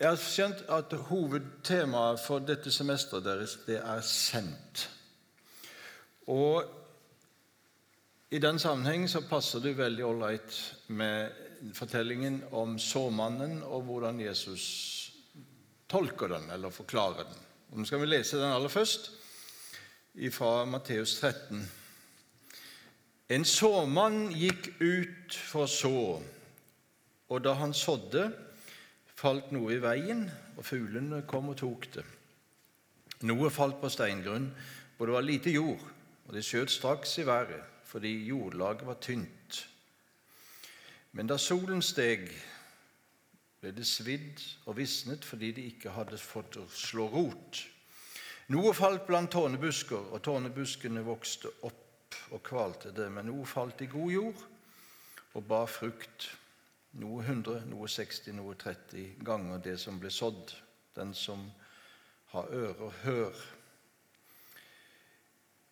Jeg har skjønt at hovedtemaet for dette semesteret deres det er sendt. Og i den sammenheng så passer det veldig ålreit med fortellingen om såmannen og hvordan Jesus tolker den eller forklarer den. Og Nå skal vi lese den aller først fra Matteus 13. En såmann gikk ut for å så, og da han sådde, falt noe i veien, og fuglene kom og tok det. Noe falt på steingrunn, hvor det var lite jord, og det skjøt straks i været, fordi jordlaget var tynt. Men da solen steg, ble det svidd og visnet fordi de ikke hadde fått å slå rot. Noe falt blant tårnebusker, og tårnebuskene vokste opp og kvalte det. Men noe falt i god jord og bar frukt, noe 100, noe 60, noe 30 ganger det som ble sådd. Den som har ører, hør.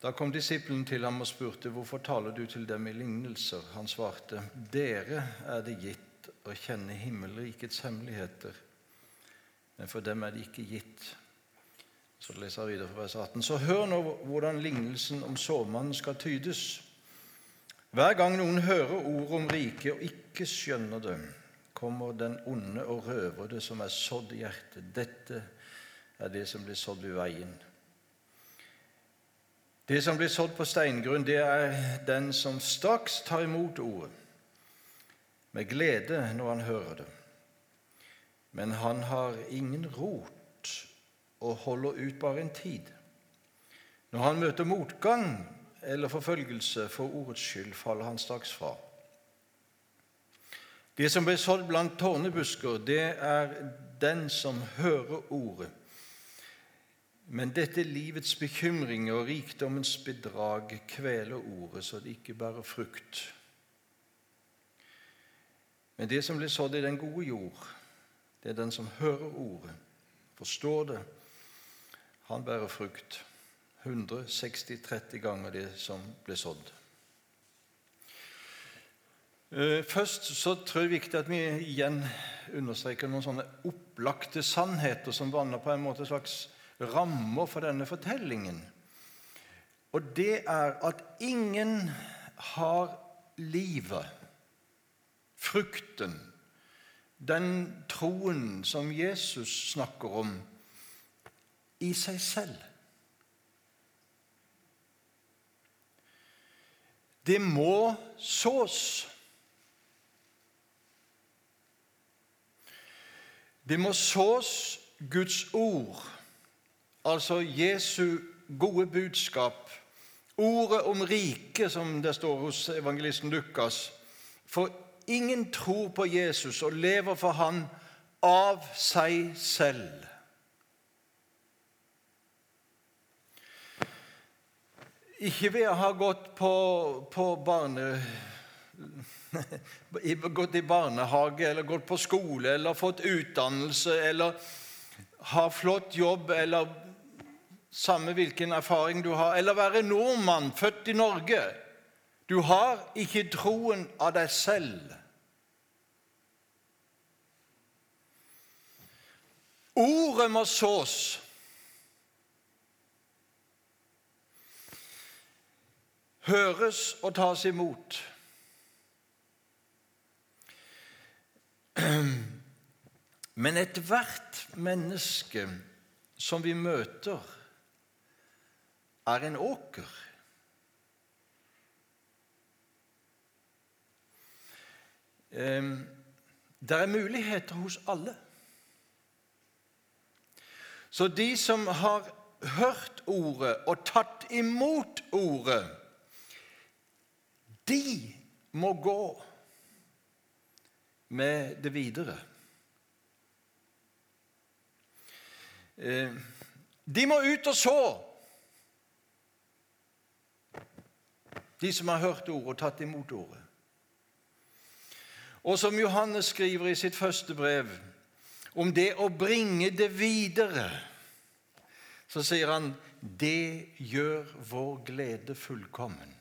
Da kom disippelen til ham og spurte, 'Hvorfor taler du til dem i lignelser?' Han svarte, 'Dere er det gitt å kjenne himmelrikets hemmeligheter, men for dem er det ikke gitt.' Så leser jeg videre fra vers 18. Så hør nå hvordan lignelsen om såmannen skal tydes. Hver gang noen hører ordet om riket og ikke skjønner det, kommer den onde og røver det som er sådd i hjertet. Dette er det som blir sådd ved veien. Det som blir sådd på steingrunn, det er den som straks tar imot ordet med glede når han hører det. Men han har ingen rot og holder ut bare en tid. Når han møter motgang, eller forfølgelse for ordets skyld faller han straks fra. Det som ble sådd blant tårnebusker, det er den som hører ordet. Men dette livets bekymringer og rikdommens bedrag kveler ordet, så det ikke bærer frukt. Men det som blir sådd i den gode jord, det er den som hører ordet, forstår det. Han bærer frukt. 160-30 ganger det som ble sådd. Eh, først så tror jeg det er viktig at vi igjen understreker noen sånne opplagte sannheter som vanner på en måte slags rammer for denne fortellingen. Og det er at ingen har livet, frukten, den troen som Jesus snakker om, i seg selv. Det må sås. Det må sås Guds ord, altså Jesu gode budskap, ordet om riket, som det står hos evangelisten Lukas. For ingen tror på Jesus og lever for han av seg selv. Ikke ved å ha gått på, på barne, gått i barnehage eller gått på skole eller fått utdannelse eller ha flott jobb eller samme hvilken erfaring du har, eller være nordmann født i Norge. Du har ikke troen av deg selv. Ordet må sås. Høres og tas imot. Men ethvert menneske som vi møter, er en åker. Det er muligheter hos alle. Så de som har hørt ordet og tatt imot ordet, de må gå med det videre. Eh, de må ut og så, de som har hørt ordet og tatt imot ordet. Og som Johannes skriver i sitt første brev om det å bringe det videre, så sier han det gjør vår glede fullkommen.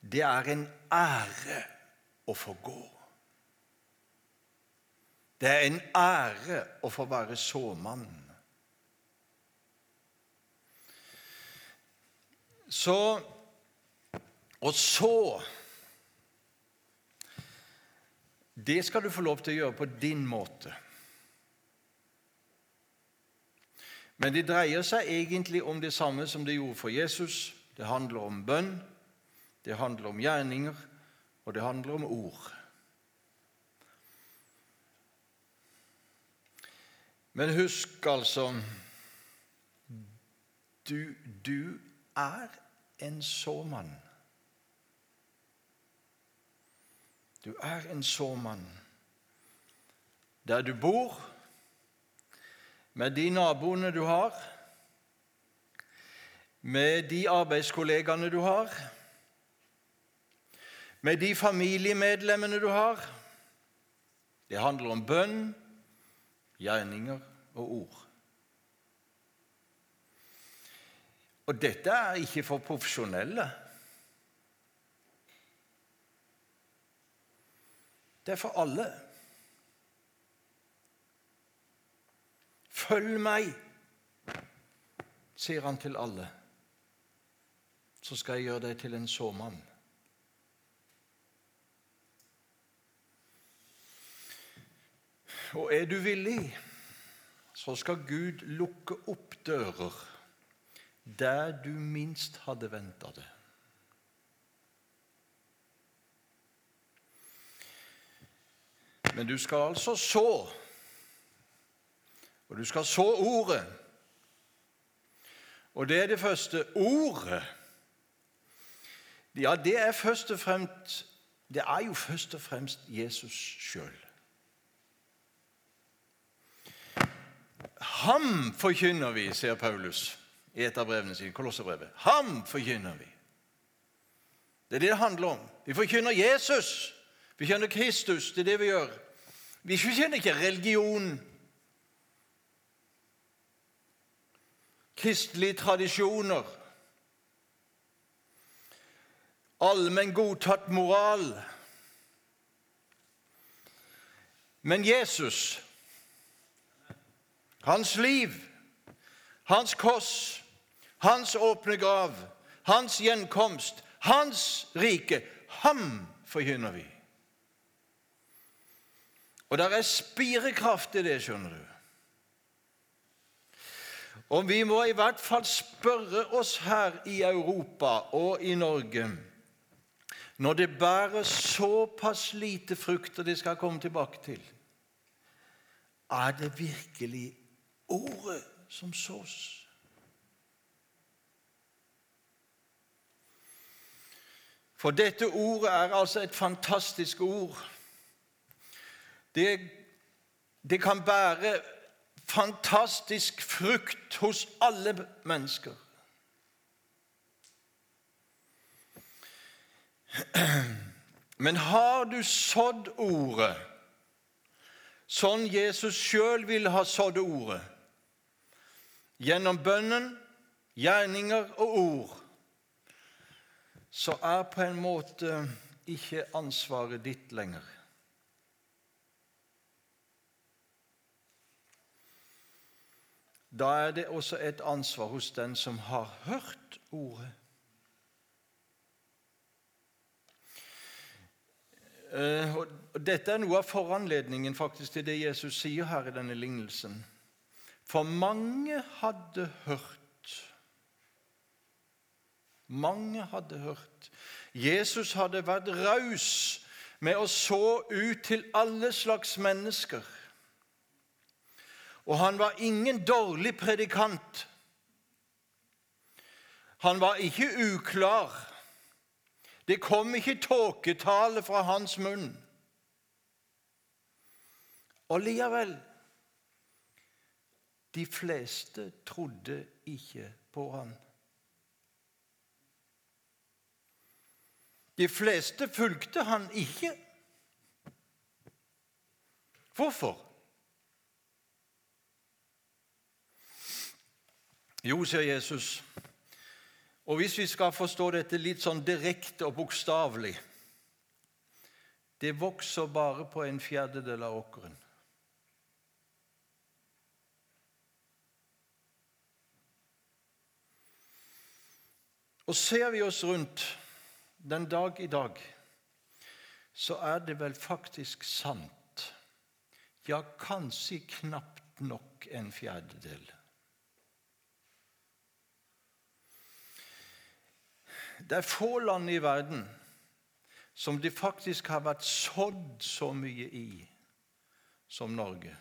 Det er en ære å få gå. Det er en ære å få være såmann. Så Og så Det skal du få lov til å gjøre på din måte. Men det dreier seg egentlig om det samme som det gjorde for Jesus. Det handler om bønn, det handler om gjerninger, og det handler om ord. Men husk altså du, du er en såmann. Du er en såmann. Der du bor, med de naboene du har, med de arbeidskollegaene du har, med de familiemedlemmene du har. Det handler om bønn, gjerninger og ord. Og dette er ikke for profesjonelle. Det er for alle. Følg meg, sier han til alle. Så skal jeg gjøre deg til en såmann. Og er du villig, så skal Gud lukke opp dører der du minst hadde venta det. Men du skal altså så, og du skal så ordet. Og det er det første. Ordet. Ja, det er først og fremst Det er jo først og fremst Jesus sjøl. Ham forkynner vi, sier Paulus i et av brevene sine, Kolosserbrevet. Ham forkynner vi. Det er det det handler om. Vi forkynner Jesus. Vi kjenner Kristus. Det er det vi gjør. Vi forkynner ikke religion. Kristelige tradisjoner. Allmenn godtatt moral. Men Jesus hans liv, hans kors, hans åpne grav, hans gjenkomst, hans rike. Ham forkynner vi. Og der er spirekraft i det, skjønner du. Og vi må i hvert fall spørre oss her i Europa og i Norge når det bærer såpass lite frukt, og det skal komme tilbake til Er det virkelig ordet som sås. For dette ordet er altså et fantastisk ord. Det, det kan bære fantastisk frukt hos alle mennesker. Men har du sådd ordet sånn Jesus sjøl ville ha sådd ordet, gjennom bønnen, gjerninger og ord, så er på en måte ikke ansvaret ditt lenger. Da er det også et ansvar hos den som har hørt ordet. Eh, og Dette er noe av foranledningen faktisk til det Jesus sier her i denne lignelsen. For mange hadde hørt. Mange hadde hørt. Jesus hadde vært raus med å så ut til alle slags mennesker. Og han var ingen dårlig predikant. Han var ikke uklar. Det kom ikke tåketale fra hans munn. Og likevel de fleste trodde ikke på han. De fleste fulgte han ikke. Hvorfor? Jo, sier Jesus, og hvis vi skal forstå dette litt sånn direkte og bokstavelig Det vokser bare på en fjerdedel av åkeren. Og ser vi oss rundt den dag i dag, så er det vel faktisk sant. Ja, kanskje knapt nok en fjerdedel. Det er få land i verden som det faktisk har vært sådd så mye i som Norge.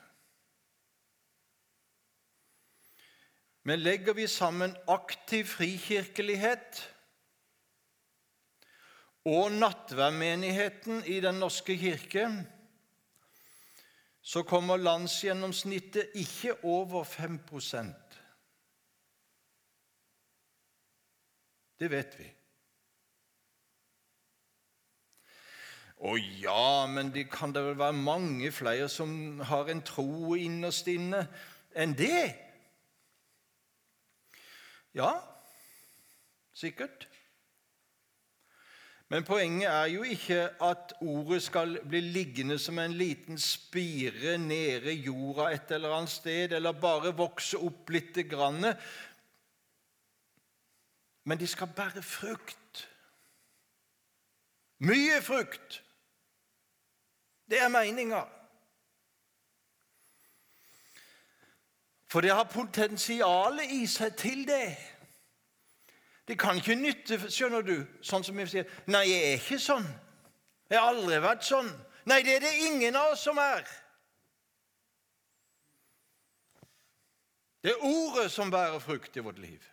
Men legger vi sammen aktiv frikirkelighet og nattværmenigheten i Den norske kirke, så kommer landsgjennomsnittet ikke over 5% Det vet vi. Å ja, men det kan da vel være mange flere som har en tro innerst inne enn det? Ja, sikkert. Men poenget er jo ikke at ordet skal bli liggende som en liten spire nede i jorda et eller annet sted, eller bare vokse opp lite grann. Men de skal bære frukt. Mye frukt. Det er meninga. For det har potensialet i seg til det. Det kan ikke nytte, skjønner du, sånn som vi sier 'Nei, jeg er ikke sånn. Jeg har aldri vært sånn.' Nei, det er det ingen av oss som er. Det er ordet som bærer frukt i vårt liv.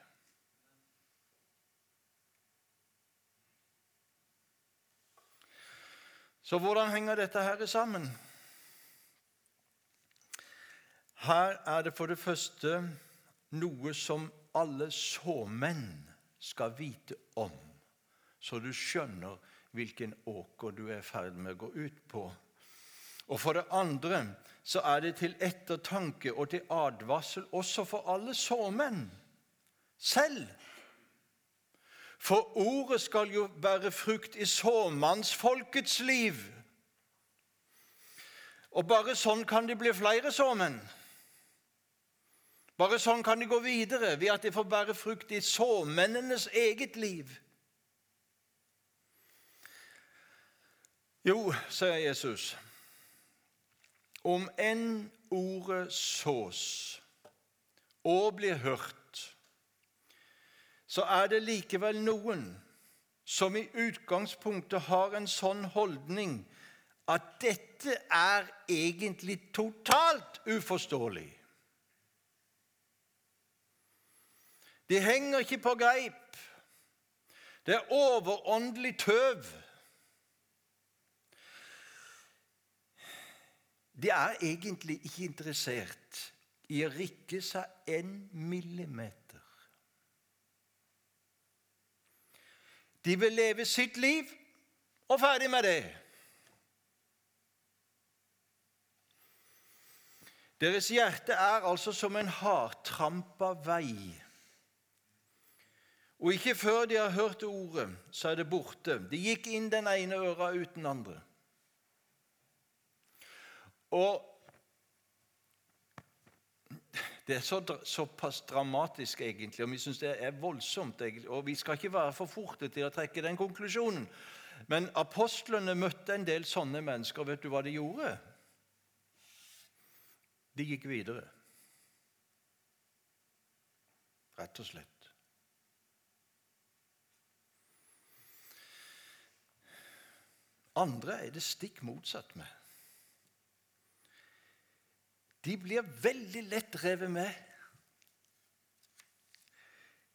Så hvordan henger dette her sammen? Her er det for det første noe som alle såmenn skal vite om, så du skjønner hvilken åker du er i ferd med å gå ut på. Og For det andre så er det til ettertanke og til advarsel også for alle såmenn selv. For ordet skal jo bære frukt i såmannsfolkets liv. Og bare sånn kan det bli flere såmenn. Bare sånn kan de gå videre, ved at de får bære frukt i såmennenes eget liv. Jo, sier Jesus, om enn ordet sås og blir hørt så er det likevel noen som i utgangspunktet har en sånn holdning at dette er egentlig totalt uforståelig. De henger ikke på greip. Det er overåndelig tøv. De er egentlig ikke interessert i å rikke seg en millimeter De vil leve sitt liv og ferdig med det. Deres hjerte er altså som en hardtrampa vei. Og ikke før de har hørt ordet, så er det borte. De gikk inn den ene øra uten andre. Og det er så, såpass dramatisk, egentlig, og vi syns det er voldsomt. Egentlig, og Vi skal ikke være for forte til å trekke den konklusjonen. Men apostlene møtte en del sånne mennesker. og Vet du hva de gjorde? De gikk videre. Rett og slett. Andre er det stikk motsatt med de blir veldig lett revet med.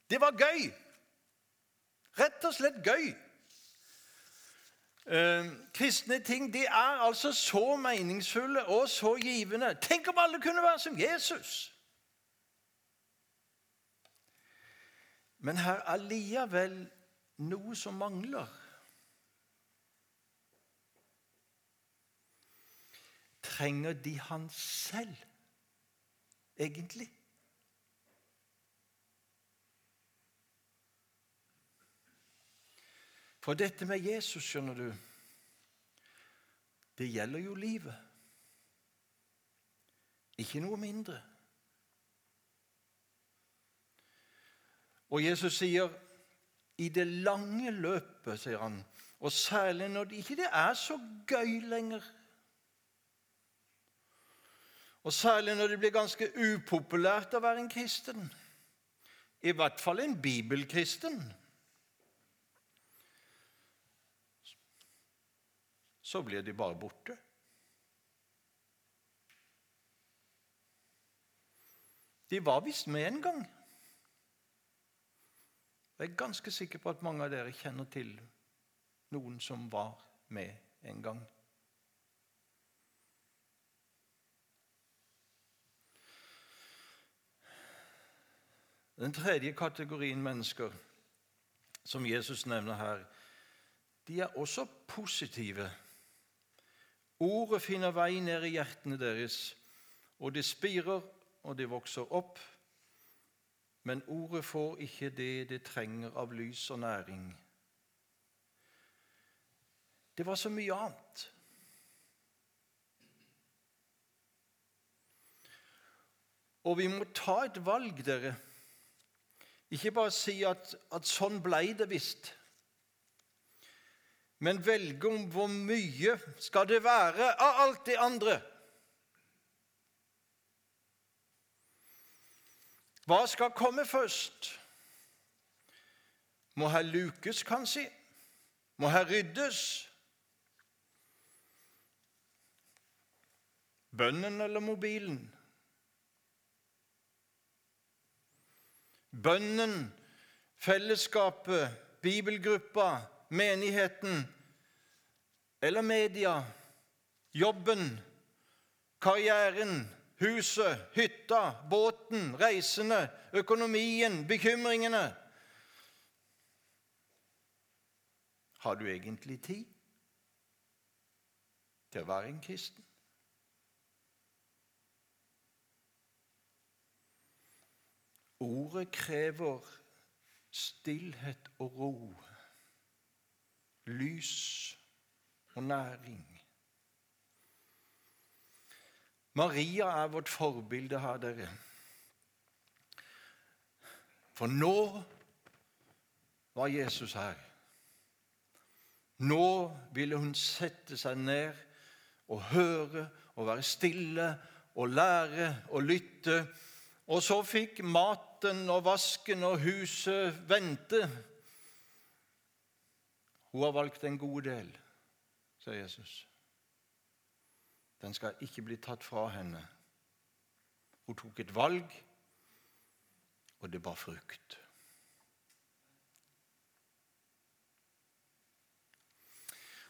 Det var gøy. Rett og slett gøy. Eh, kristne ting de er altså så meningsfulle og så givende. Tenk om alle kunne være som Jesus! Men her er likevel noe som mangler. Trenger de han selv, egentlig? For dette med Jesus, skjønner du, det gjelder jo livet. Ikke noe mindre. Og Jesus sier i det lange løpet, sier han, og særlig når det ikke er så gøy lenger Og særlig når det blir ganske upopulært å være en kristen. I hvert fall en bibelkristen. Så blir de bare borte. De var visst med en gang. Jeg er ganske sikker på at mange av dere kjenner til noen som var med en gang. Den tredje kategorien mennesker som Jesus nevner her, de er også positive. Ordet finner vei ned i hjertene deres, og det spirer og det vokser opp. Men ordet får ikke det det trenger av lys og næring. Det var så mye annet. Og vi må ta et valg, dere. Ikke bare si at, at sånn blei det visst. Men velge om hvor mye skal det være av alt det andre. Hva skal komme først? Må her lukes, kanskje? Må her ryddes? Bønnen eller mobilen? Bønnen, fellesskapet, bibelgruppa, menigheten eller media, jobben, karrieren, huset, hytta, båten, reisene, økonomien, bekymringene Har du egentlig tid til å være en kristen? Ordet krever stillhet og ro, lys og næring. Maria er vårt forbilde her, dere. For nå var Jesus her. Nå ville hun sette seg ned og høre og være stille og lære og lytte. Og så fikk mat maten og vasken og huset vente. Hun har valgt en god del, sier Jesus. Den skal ikke bli tatt fra henne. Hun tok et valg, og det bar frukt.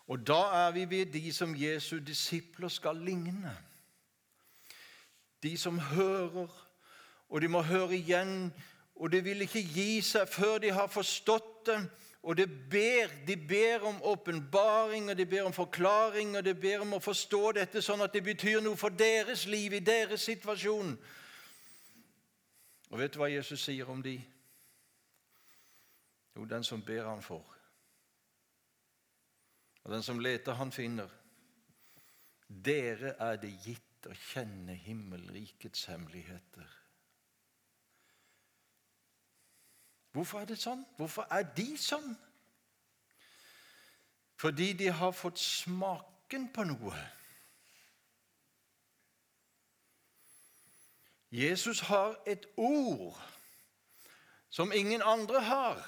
Og da er vi ved de som Jesu disipler skal ligne. De som hører og de må høre igjen, og de vil ikke gi seg før de har forstått det. Og de ber, de ber om åpenbaring, og de ber om forklaring, og de ber om å forstå dette sånn at det betyr noe for deres liv, i deres situasjon. Og vet du hva Jesus sier om de? Jo, den som ber, han får. Og den som leter, han finner. Dere er det gitt å kjenne himmelrikets hemmeligheter. Hvorfor er det sånn? Hvorfor er de sånn? Fordi de har fått smaken på noe. Jesus har et ord som ingen andre har.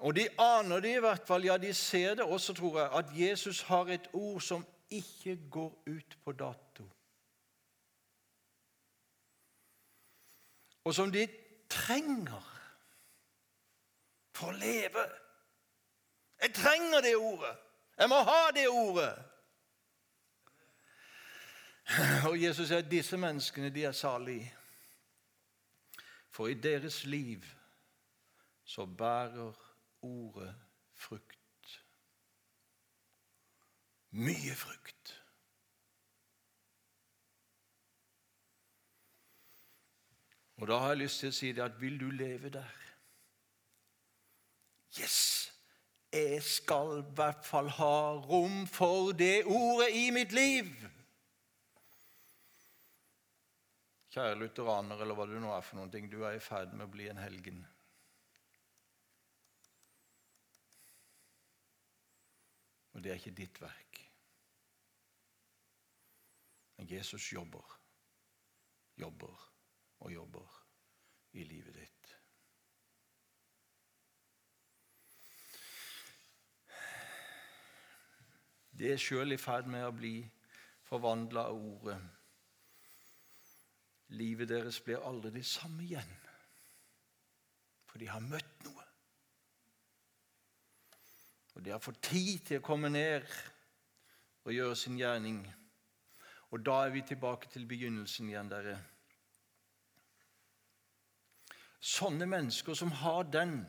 Og de aner det i hvert fall, ja, de ser det også, tror jeg, at Jesus har et ord som ikke går ut på dato. Og som de trenger for å leve. Jeg trenger det ordet. Jeg må ha det ordet. Og Jesus sier at disse menneskene de er salige. For i deres liv så bærer ordet frukt. Mye frukt. Og da har jeg lyst til å si det at vil du leve der? Yes! Jeg skal i hvert fall ha rom for det ordet i mitt liv. Kjære lutheraner, eller hva du nå er for noen ting, du er i ferd med å bli en helgen. Og det er ikke ditt verk. Men Jesus jobber, jobber og jobber i livet ditt. Det er sjøl i ferd med å bli forvandla av ordet. Livet deres blir aldri det samme igjen, for de har møtt noe. Og de har fått tid til å komme ned og gjøre sin gjerning. Og da er vi tilbake til begynnelsen igjen, dere. Sånne mennesker som har den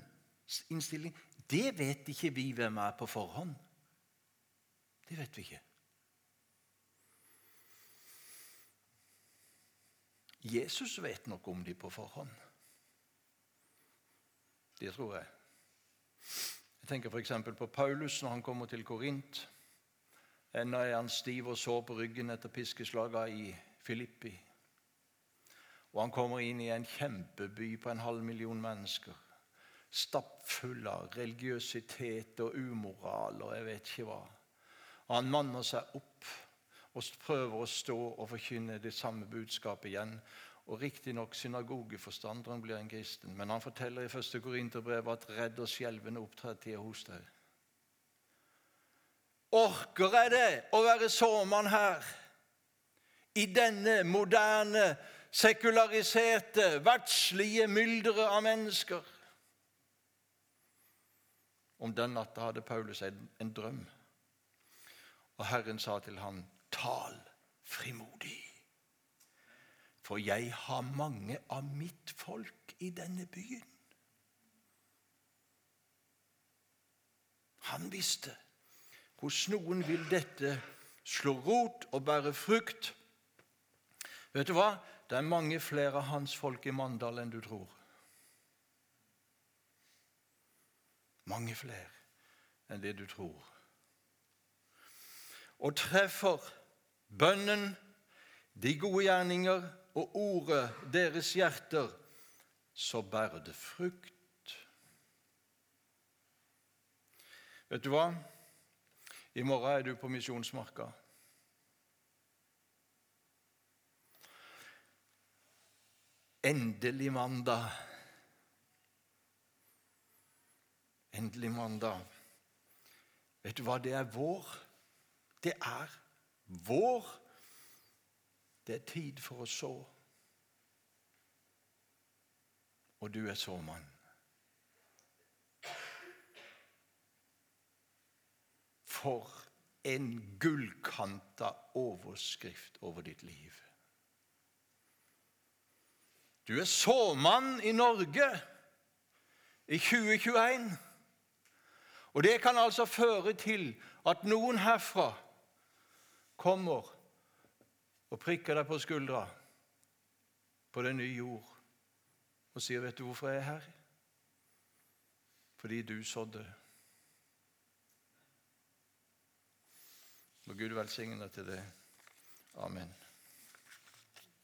innstillingen, det vet ikke vi hvem er på forhånd. Det vet vi ikke. Jesus vet nok om dem på forhånd. Det tror jeg. Jeg tenker f.eks. på Paulus når han kommer til Korint. Ennå er han stiv og sår på ryggen etter piskeslagene i Filippi. Og han kommer inn i en kjempeby på en halv million mennesker. Stappfull av religiøsitet og umoral og jeg vet ikke hva. Og han manner seg opp og prøver å stå og forkynne det samme budskapet igjen. Og Riktignok synagogeforstanderen blir en kristen, men han forteller i 1. Korinterbrev at redd og skjelvende opptrer hos deg. Orker jeg det å være sårmann her? I denne moderne, sekulariserte, verdslige mylderet av mennesker? Om den natta hadde Paulus en drøm. Og Herren sa til ham, tal frimodig. For jeg har mange av mitt folk i denne byen. Han visste hos noen vil dette slå rot og bære frukt. Vet du hva? Det er mange flere av hans folk i Mandal enn du tror. Mange flere enn det du tror og treffer bønnen, de gode gjerninger og ordet deres hjerter, så bærer det frukt. Vet du hva? I morgen er du på Misjonsmarka. Endelig mandag. Endelig mandag. Vet du hva? Det er vår. Det er vår. Det er tid for å så. Og du er såmann. For en gullkanta overskrift over ditt liv. Du er såmann i Norge i 2021. Og det kan altså føre til at noen herfra kommer og prikker deg på skuldra på den nye jord og sier, 'Vet du hvorfor jeg er her?' Fordi du sådde. Må Gud velsigne deg til det. Amen.